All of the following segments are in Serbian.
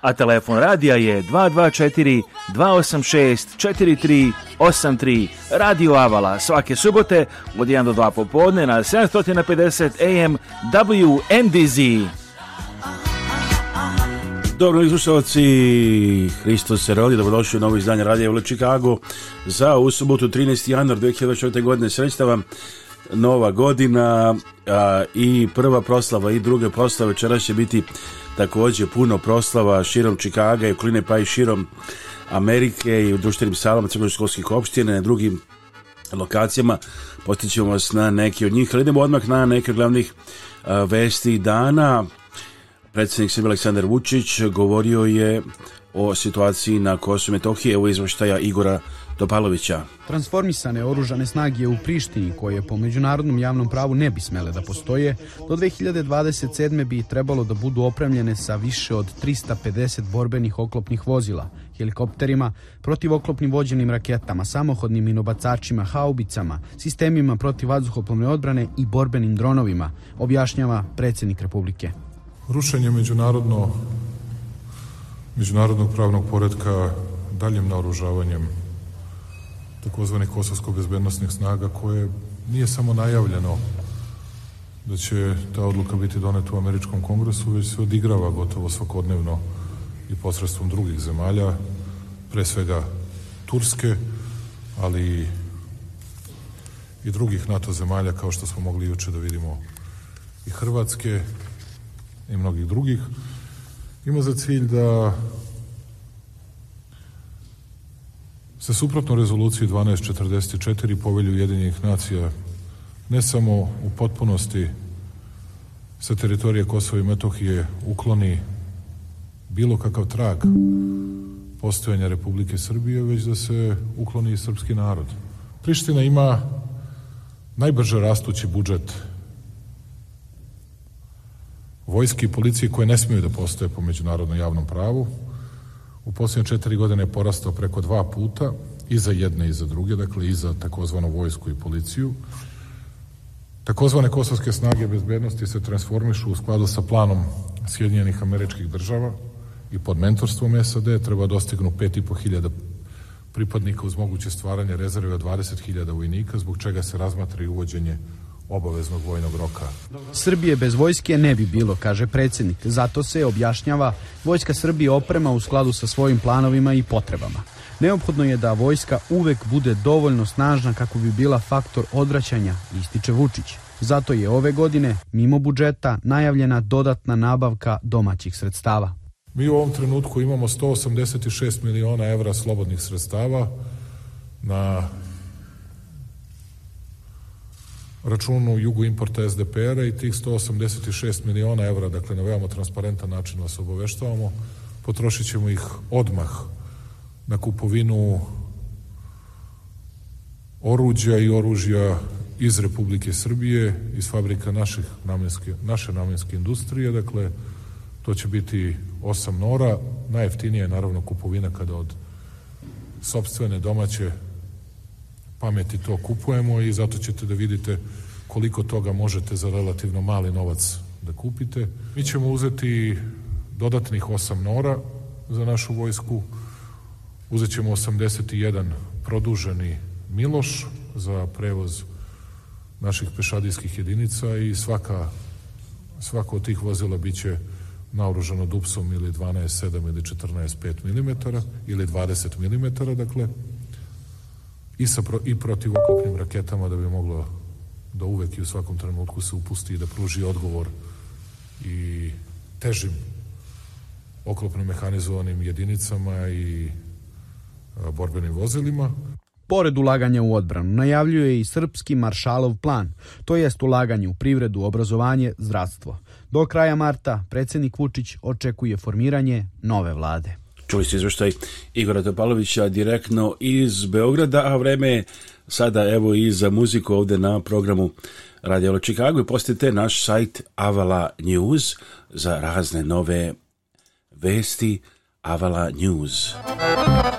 A telefon radija je 224 286 4383 Radio Avala svake subote od 1 do 2 popodne na 750 AM WNDZ. Dobro, slušalci, Hristo se rodi, dobrodošli u novo izdanje Radija u Chicago za u subotu 13. januar 2024. godine. Sredstava vam nova godina i prva proslava i druge proslave večeras će biti također puno proslava širom Čikaga i Kline pa i širom Amerike i u društvenim salama crnoškolskih opština i drugim lokacijama postićemo vas na neki od njih ali idemo odmah na neke glavnih vesti dana predsjednik Srbije Aleksandar Vučić govorio je o situaciji na Kosovo Metohije evo izvještaja Igora Topalovića. Transformisane oružane snage u Prištini, koje po međunarodnom javnom pravu ne bi smele da postoje, do 2027. bi trebalo da budu opremljene sa više od 350 borbenih oklopnih vozila, helikopterima, protivoklopnim vođenim raketama, samohodnim inobacačima, haubicama, sistemima protiv protivvazduhoplovne odbrane i borbenim dronovima, objašnjava predsjednik Republike. Rušenje međunarodno, međunarodnog pravnog poredka daljem naoružavanjem takozvanih kosovsko-bezbednostnih snaga koje nije samo najavljeno da će ta odluka biti doneta u američkom kongresu, već se odigrava gotovo svakodnevno i posredstvom drugih zemalja, pre svega Turske, ali i, drugih NATO zemalja kao što smo mogli juče da vidimo i Hrvatske i mnogih drugih, ima za cilj da Sa suprotno rezoluciji 1244 povelju Ujedinjenih nacija ne samo u potpunosti sa teritorije Kosova i Metohije ukloni bilo kakav trag postojanja Republike Srbije, već da se ukloni i srpski narod. Priština ima najbrže rastući budžet vojske i policije koje ne smiju da postoje po međunarodnom javnom pravu, u posljednje četiri godine je porastao preko dva puta i za jedne i za druge, dakle i za takozvanu vojsku i policiju. Takozvane kosovske snage bezbednosti se transformišu u skladu sa planom Sjedinjenih američkih država i pod mentorstvom SAD treba dostignu 5.500 pripadnika uz moguće stvaranje rezerve od 20.000 vojnika, zbog čega se razmatra i uvođenje obaveznog vojnog roka. Srbije bez vojske ne bi bilo, kaže predsjednik. Zato se objašnjava vojska Srbije oprema u skladu sa svojim planovima i potrebama. Neophodno je da vojska uvek bude dovoljno snažna kako bi bila faktor odvraćanja, ističe Vučić. Zato je ove godine, mimo budžeta, najavljena dodatna nabavka domaćih sredstava. Mi u ovom trenutku imamo 186 miliona evra slobodnih sredstava na računu jugu importa SDPR-a i tih 186 miliona evra, dakle na veoma transparentan način vas obaveštavamo, potrošit ćemo ih odmah na kupovinu oruđa i oružja iz Republike Srbije, iz fabrika naše namenske industrije, dakle to će biti osam nora, najjeftinija je naravno kupovina kada od sobstvene domaće pameti to kupujemo i zato ćete da vidite koliko toga možete za relativno mali novac da kupite. Mi ćemo uzeti dodatnih 8 nora za našu vojsku, uzet ćemo 81 produženi Miloš za prevoz naših pešadijskih jedinica i svaka, svako od tih vozila bit će naoružano dupsom ili 12,7 ili 14,5 mm ili 20 mm, dakle i, sa i protiv oklopnim raketama da bi moglo da uvek i u svakom trenutku se upusti i da pruži odgovor i težim oklopno mehanizovanim jedinicama i borbenim vozilima. Pored ulaganja u odbranu, najavljuje i srpski maršalov plan, to jest ulaganje u privredu, obrazovanje, zdravstvo. Do kraja marta predsjednik Vučić očekuje formiranje nove vlade. Čuli ste izveštaj Igora Topalovića direktno iz Beograda, a vreme je sada evo i za muziku ovde na programu Radio Chicago i postite naš sajt Avala News za razne nove vesti Avala News.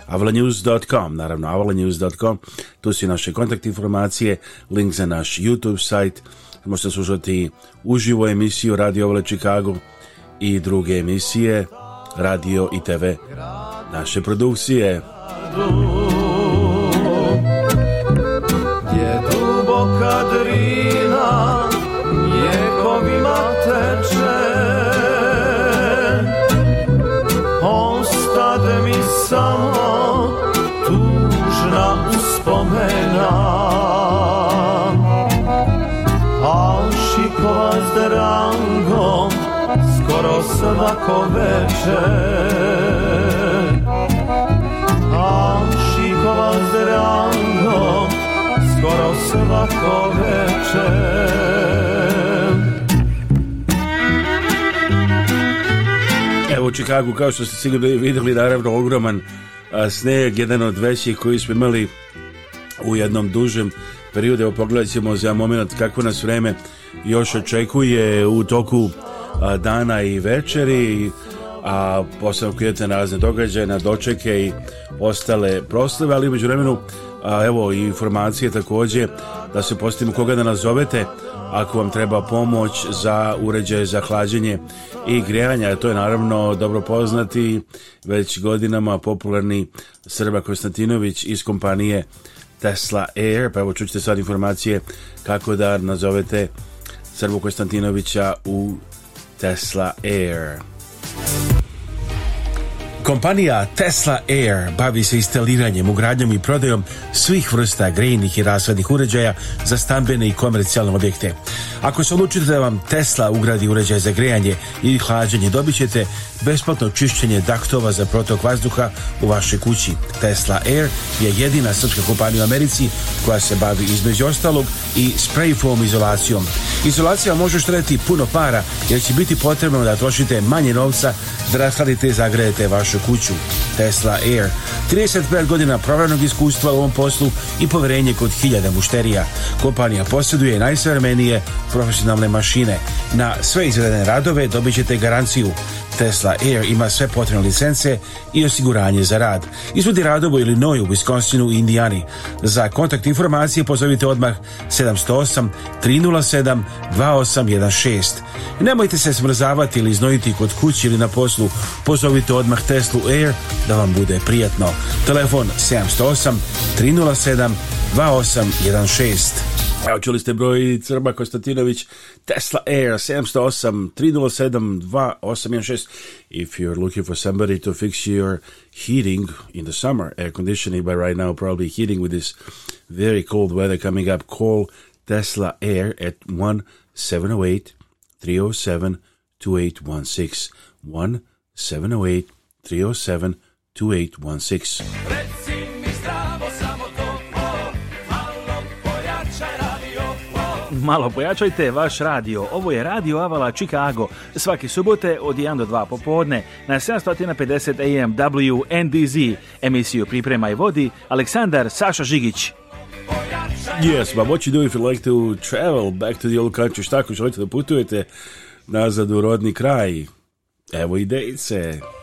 avalanews.com, naravno avalanews.com, tu su naše kontakt informacije, link za naš YouTube sajt, možete slušati uživo emisiju Radio Avala Chicago i druge emisije radio i TV naše produkcije. Gdje duboka drina vjekovima teče Ostade mi samo tužna uspomena Al šikova zdravna skoro svako večer A šikova zrano skoro svako večer Evo u Čikagu kao što ste sigurno vidjeli naravno ogroman sneg, jedan od većih koji smo imali u jednom dužem periodu. Evo pogledat ćemo za moment kako nas vreme još očekuje u toku dana i večeri a posle okrijete na razne događaje, na dočeke i ostale proslave, ali među vremenu a, evo informacije također da se postavimo koga da nazovete ako vam treba pomoć za uređaje za hlađenje i grijanja. To je naravno dobro poznati već godinama popularni Srba Konstantinović iz kompanije Tesla Air. Pa evo čućete sad informacije kako da nazovete Srbu Konstantinovića u Tesla Air. Kompanija Tesla Air bavi se instaliranjem, ugradnjom i prodajom svih vrsta grejnih i rasvednih uređaja za stambene i komercijalne objekte. Ako se odlučite da vam Tesla ugradi uređaj za grejanje i hlađenje, dobit ćete besplatno čišćenje daktova za protok vazduha u vašoj kući. Tesla Air je jedina srpska kompanija u Americi koja se bavi između ostalog i spray foam izolacijom. Izolacija može štediti puno para jer će biti potrebno da trošite manje novca da rashladite i zagredete vaš našu kuću Tesla Air. 35 godina provjerenog iskustva u ovom poslu i poverenje kod hiljada mušterija. Kompanija posjeduje najsavremenije profesionalne mašine. Na sve izvedene radove dobit ćete garanciju Tesla Air ima sve potrebne licence i osiguranje za rad. Izvodi radovo ili noju u Wisconsinu i Indijani. Za kontakt informacije pozovite odmah 708 307 2816. Nemojte se smrzavati ili iznojiti kod kući ili na poslu. Pozovite odmah Tesla Air da vam bude prijatno. Telefon 708 307 2816. Evo, čuli ste broj Crba Konstantinović, Tesla Air 708 307 2816. If you're looking for somebody to fix your heating in the summer, air conditioning, but right now probably heating with this very cold weather coming up, call Tesla Air at 1 708 307 2816. 1 708 307 2816. malo pojačajte vaš radio. Ovo je Radio Avala Chicago. Svaki subote od 1 do 2 popodne na 750 AM WNDZ. Emisiju priprema i vodi Aleksandar Saša Žigić. Yes, but what you do if you like to travel back to the old country? Šta ako želite da putujete nazad u rodni kraj? Evo idejice. Evo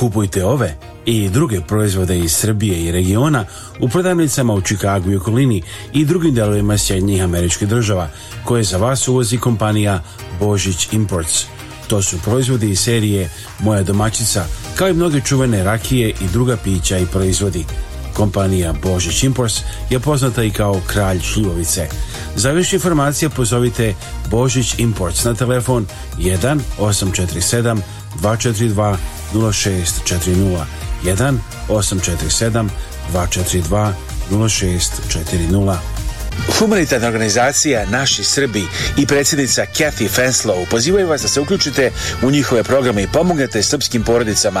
Kupujte ove i druge proizvode iz Srbije i regiona u prodavnicama u Čikagu i okolini i drugim delovima Sjednjih američkih država koje za vas uvozi kompanija Božić Imports. To su proizvodi iz serije Moja domaćica kao i mnoge čuvene rakije i druga pića i proizvodi. Kompanija Božić Imports je poznata i kao kralj šljivovice. Za više informacija pozovite Božić Imports na telefon 1 847 242 0640 1 847 242 0640 Humanitarna organizacija Naši Srbi i predsjednica Kathy Fenslow pozivaju vas da se uključite u njihove programe i pomognete srpskim porodicama.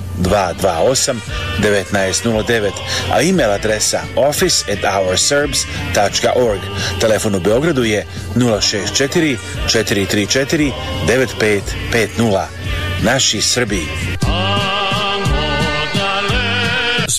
228 1909, a email adresa office at ourserbs.org. Telefon u Beogradu je 064 434 9550. Naši Srbi.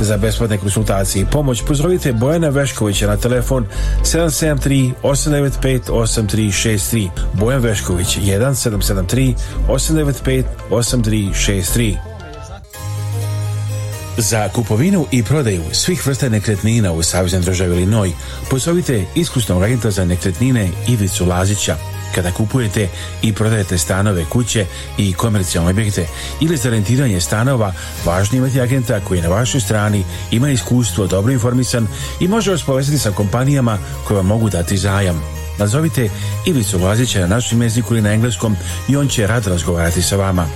za besplatne konsultacije i pomoć, pozdravite Bojana Veškovića na telefon 773 895 8363. Bojan Vešković 1773 895 8363. Za kupovinu i prodaju svih vrsta nekretnina u Saveznoj državi Linoj, pozovite iskusnog agenta za nekretnine Ivicu Lazića kada kupujete i prodajete stanove, kuće i komercijalne objekte ili za rentiranje stanova, važno je imati agenta koji je na vašoj strani, ima iskustvo, dobro informisan i može vas povezati sa kompanijama koje vam mogu dati zajam. Nazovite Ivicu Lazića na našem jeziku ili na engleskom i on će rad razgovarati sa vama.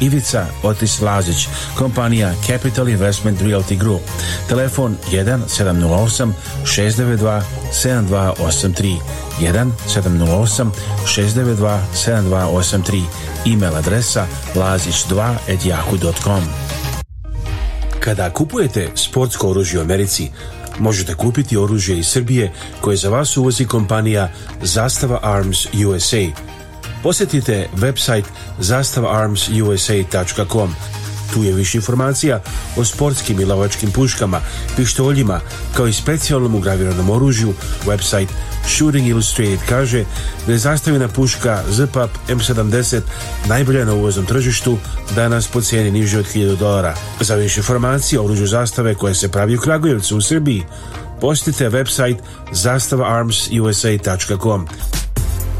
Ivica Otis Lazić, kompanija Capital Investment Realty Group. Telefon 1 692 7283 1 692 7283 email adresa lazić2 Kada kupujete sportsko oružje u Americi, možete kupiti oružje iz Srbije koje za vas uvozi kompanija Zastava Arms USA – posjetite website zastavaarmsusa.com. Tu je više informacija o sportskim i lovačkim puškama, pištoljima, kao i specijalnom ugraviranom oružju. Website Shooting Illustrated kaže da je zastavina puška ZPAP M70 najbolja na uvoznom tržištu, danas po cijeni niže od 1000 dolara. Za više informacije o oružju zastave koje se pravi u Kragujevcu u Srbiji, posjetite website zastavaarmsusa.com.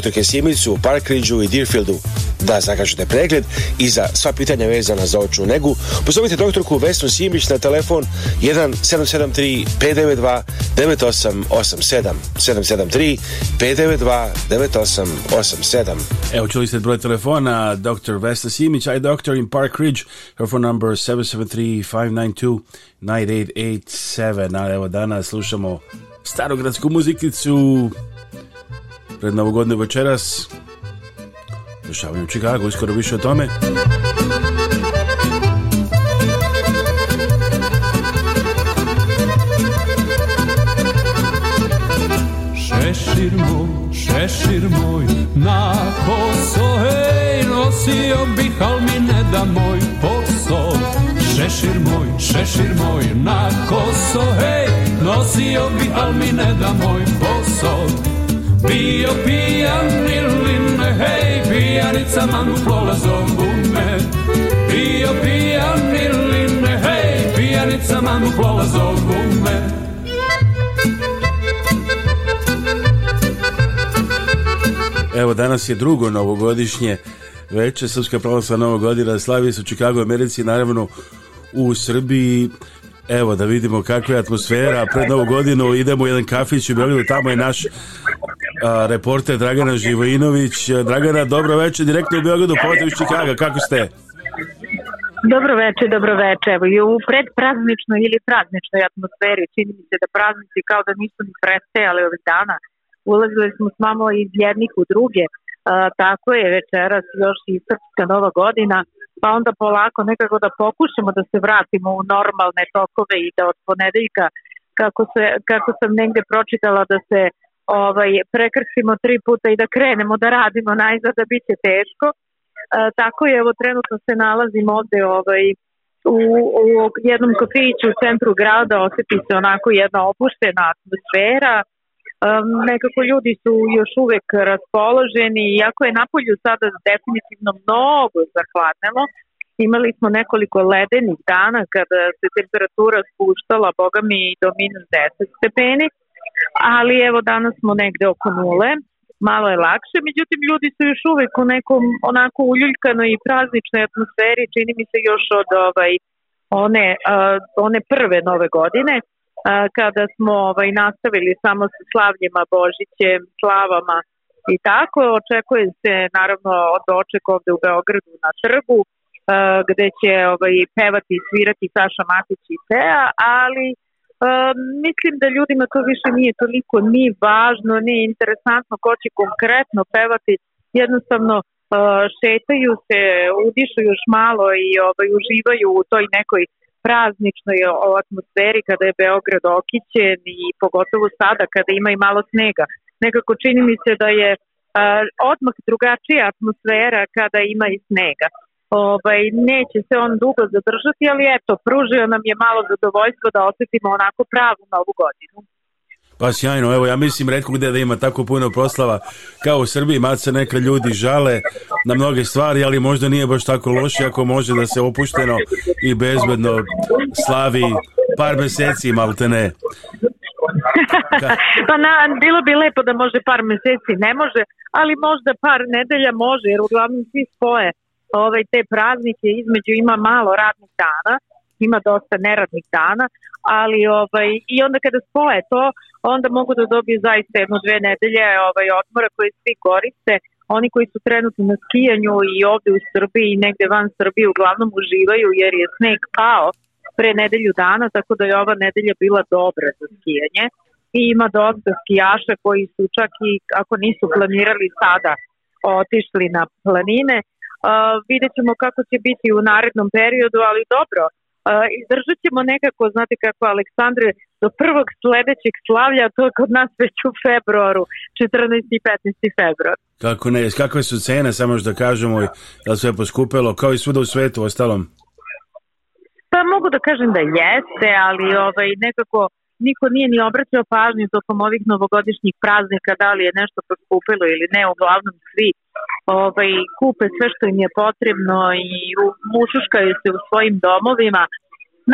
u Trkesimilcu, u Parkridžu i Deerfieldu. Da zakažete pregled i za sva pitanja vezana za očnu negu, pozovite doktorku Vesnu Simić na telefon 1773 592 9887 773 592 9887 Evo čuli ste broj telefona dr. Vesna Simić, i doctor in Park Ridge her phone number 773-592-9887 a evo danas slušamo starogradsku muzikicu pred novogodne večeras dešavaju u Čikagu, uskoro više o tome. Šešir moj, šešir moj, na koso, hej, nosio bih, al mi ne da moj poso Šešir moj, šešir moj, na koso, hej, nosio bih, al mi ne da moj posao. Bio pijan ili ne, hej, pijanica mam zovu me Bio pijan ili ne, hej, pijanica mam zovu me Evo danas je drugo novogodišnje veče Srpska pravoslavna novogodina slavi se u Chicago, Americi, naravno u Srbiji. Evo da vidimo kakva je atmosfera pred Novu godinu, idemo u jedan kafić u Beogradu, tamo je naš reporte reporter Dragana Živojinović. Dragana, dobro večer, direktno u Beogradu, povete iz Čikaga, kako ste? Dobro večer, dobro večer. Evo, u predprazničnoj ili prazničnoj atmosferi čini mi se da praznici kao da nisu ni prestajali ovih dana. Ulazili smo s mamo iz jednih u druge. tako je večeras još i srpska nova godina, pa onda polako nekako da pokušamo da se vratimo u normalne tokove i da od ponedeljka kako, se, kako sam negde pročitala da se ovaj, prekršimo tri puta i da krenemo da radimo najzad da bit teško. E, tako je, evo trenutno se nalazim ovdje ovaj, u, u jednom kafiću u centru grada, osjeti se onako jedna opuštena atmosfera, e, nekako ljudi su još uvek raspoloženi, iako je napolju sada definitivno mnogo zahvatnelo, imali smo nekoliko ledenih dana kada se temperatura spuštala, boga mi, do minus 10 stepeni, ali evo danas smo negde oko nule, malo je lakše, međutim ljudi su još uvijek u nekom onako uljuljkanoj i prazničnoj atmosferi, čini mi se još od ovaj, one, one prve nove godine, kada smo ovaj, nastavili samo sa slavljima, božićem, slavama i tako, očekuje se naravno od oček ovde u Beogradu na trgu, uh, gde će ovaj, pevati i svirati Saša Matić i Tea, ali E, mislim da ljudima to više nije toliko ni važno, ni interesantno ko će konkretno pevati. Jednostavno e, šetaju se, udišu još malo i ovaj, uživaju u toj nekoj prazničnoj atmosferi kada je Beograd okićen i pogotovo sada kada ima i malo snega. Nekako čini mi se da je e, odmah drugačija atmosfera kada ima i snega ovaj, neće se on dugo zadržati, ali eto, pružio nam je malo zadovoljstvo da osjetimo onako pravu novu godinu. Pa sjajno, evo ja mislim redko gdje da ima tako puno proslava kao u Srbiji, mad se neka ljudi žale na mnoge stvari, ali možda nije baš tako loše ako može da se opušteno i bezbedno slavi par meseci, malte ne. pa na, bilo bi lepo da može par meseci, ne može, ali možda par nedelja može, jer uglavnom svi spoje ovaj, te praznike između ima malo radnih dana, ima dosta neradnih dana, ali ovaj, i onda kada spole to, onda mogu da dobiju zaista jednu dve nedelje ovaj, odmora koje svi koriste, oni koji su trenutno na skijanju i ovdje u Srbiji i negde van Srbije uglavnom uživaju jer je sneg pao pre nedelju dana, tako da je ova nedelja bila dobra za skijanje i ima dosta skijaša koji su čak i ako nisu planirali sada otišli na planine vidjet ćemo kako će biti u narednom periodu, ali dobro, uh, izdržat ćemo nekako, znate kako Aleksandre, do prvog sljedećeg slavlja, to je kod nas već u februaru, 14. i 15. februar. Kako ne, kakve su cene, samo što kažemo, da sve poskupelo kao i svuda u svijetu, ostalom? Pa mogu da kažem da jeste, ali ovaj, nekako niko nije ni obraćao pažnju tokom ovih novogodišnjih praznika da li je nešto poskupilo ili ne, uglavnom svi ovaj, kupe sve što im je potrebno i mušuškaju se u svojim domovima.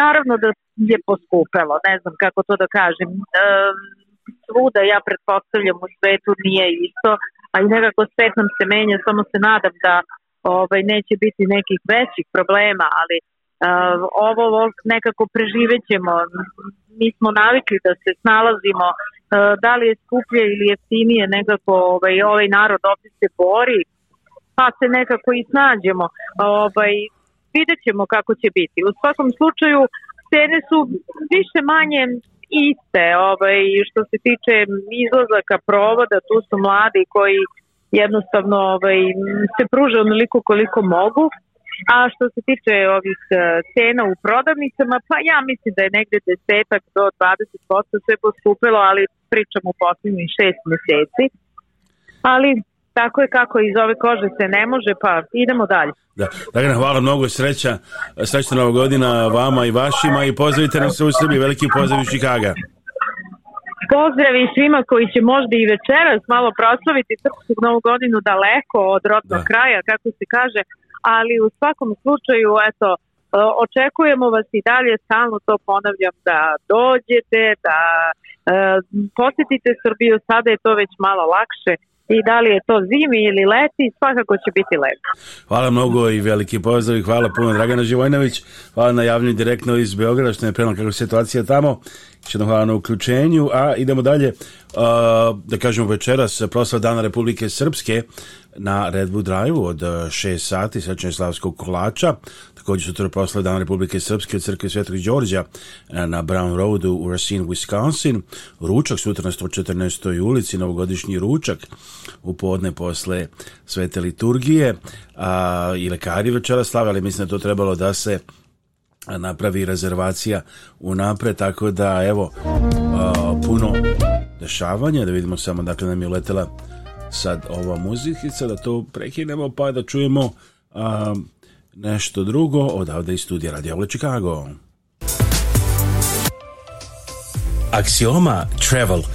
Naravno da je poskupelo, ne znam kako to da kažem. E, svuda ja pretpostavljam u svetu nije isto, ali nekako svet nam se menja, samo se nadam da ovaj, neće biti nekih većih problema, ali ovo, ovo nekako preživećemo, ćemo. Mi smo navikli da se snalazimo, da li je skuplje ili jeftinije nekako ovaj, ovaj narod ovdje se bori, pa se nekako i snađemo. Ovaj, vidjet ćemo kako će biti. U svakom slučaju, cene su više manje iste ovaj, što se tiče izlazaka provoda, tu su mladi koji jednostavno ovaj, se pruže onoliko koliko mogu. A što se tiče ovih e, cena u prodavnicama, pa ja mislim da je negde desetak do 20% sve poskupilo, ali pričam u posljednjih šest mjeseci. Ali tako je kako iz ove kože se ne može, pa idemo dalje. Da, dakle, hvala mnogo sreća, srećna nova godina vama i vašima i pozdravite nam se u Srbiji, veliki pozdrav iz Čikaga. Pozdravi svima koji će možda i večeras malo proslaviti Srpsku novu godinu daleko od rodnog da. kraja, kako se kaže, ali u svakom slučaju, eto, e, očekujemo vas i dalje, stalno to ponavljam, da dođete, da e, posjetite Srbiju, sada je to već malo lakše, i da li je to zimi ili leti, svakako će biti lepo. Hvala mnogo i veliki pozdrav i hvala puno Dragana Živojnović, hvala na javnju direktno iz Beograda što je prema kako situacija tamo Še hvala na uključenju, a idemo dalje, da kažemo večeras, proslava Dana Republike Srpske na Redwood Drive od 6 e, sati, srećno slavskog kolača, također sutra proslava Dana Republike Srpske od crkve Svetog Đorđa e, na Brown Roadu u Racine, Wisconsin, ručak sutra na 114. ulici, novogodišnji ručak, u podne posle svete liturgije, i lekari večera slave, ali mislim da to trebalo da se napravi rezervacija unapred, tako da evo puno dešavanja, da vidimo samo dakle nam je letela sad ova muzikica, da to prekinemo pa da čujemo nešto drugo odavde iz studija Radio Ole Chicago. Aksioma Travel –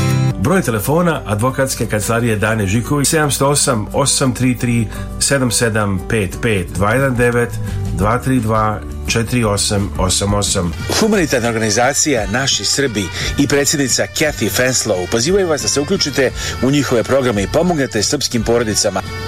Broj telefona advokatske kancelarije Dane Žiković 708 833 7755 219 232 4888. Humanitarna organizacija Naši Srbi i predsjednica Kathy Fenslow pozivaju vas da se uključite u njihove programe i pomognete srpskim porodicama.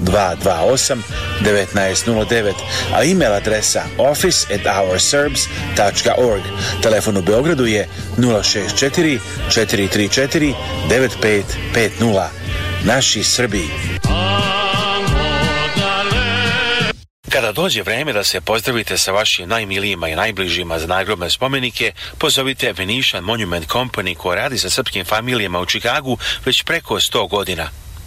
228 1909, a e-mail adresa office at ourserbs.org. Telefon u Beogradu je 064 434 9550. Naši Srbi. Kada dođe vreme da se pozdravite sa vašim najmilijima i najbližima za nagrobne spomenike, pozovite Venetian Monument Company koja radi sa srpskim familijama u Čikagu već preko 100 godina.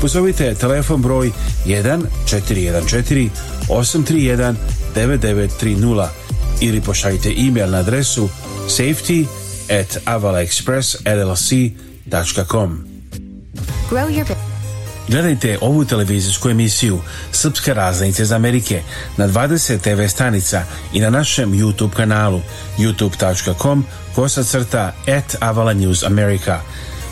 pozovite telefon broj 1414 831 9930 ili pošaljite e-mail na adresu safety at avalaexpressllc.com Gledajte ovu televizijsku emisiju Srpske raznice iz Amerike na 20 TV stanica i na našem YouTube kanalu youtube.com kosacrta at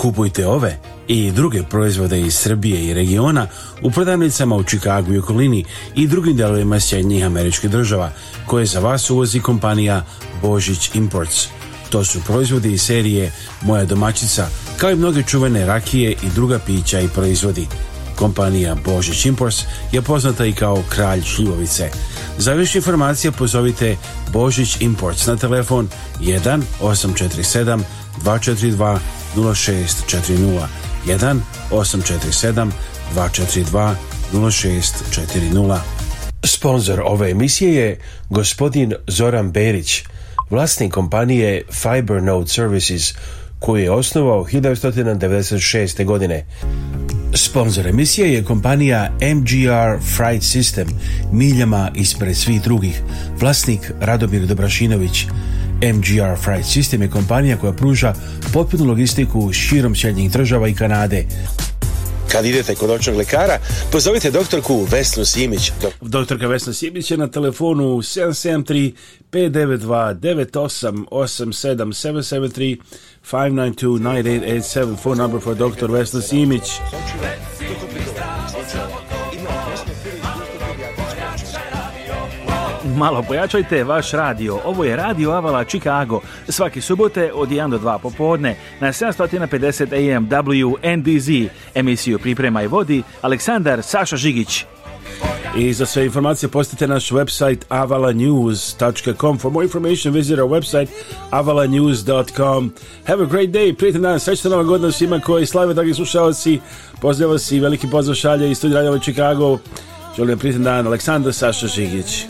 Kupujte ove i druge proizvode iz Srbije i regiona u prodavnicama u Čikagu i okolini i drugim delovima Sjednjih američkih država koje za vas uvozi kompanija Božić Imports. To su proizvodi iz serije Moja domaćica kao i mnoge čuvene rakije i druga pića i proizvodi. Kompanija Božić Imports je poznata i kao kralj šljivovice. Za više informacija pozovite Božić Imports na telefon 1 847 242 0640 847 242 0640. Sponzor ove emisije je gospodin Zoran Berić, vlasnik kompanije Fibernode Services, koju je osnovao 1996. godine. Sponzor emisije je kompanija MGR Fright System, miljama ispred svih drugih, vlasnik Radomir Dobrašinović, MGR Freight System je kompanija koja pruža potpunu logistiku širom Sjedinjenih država i Kanade. Kad idete kod očnog lekara, pozovite doktorku Vesnu Simić. Doktorka Vesna Simić je na telefonu 773 592 9887 773 592 9887 phone number for Dr. Vesna Simić. malo pojačajte vaš radio. Ovo je Radio Avala Chicago. Svaki subote od 1 do 2 popodne na 750 AM WNDZ. Emisiju priprema i vodi Aleksandar Saša Žigić. I za sve informacije postite naš website avalanews.com. For more information visit our website avalanews.com. Have a great day. prijatelj dan, srećna nova godina svima koji slave, dragi slušalci. Pozdrav si, i veliki pozdrav šalje iz studija Radio Chicago. Želim prijetan dan, Aleksandar Saša Žigić.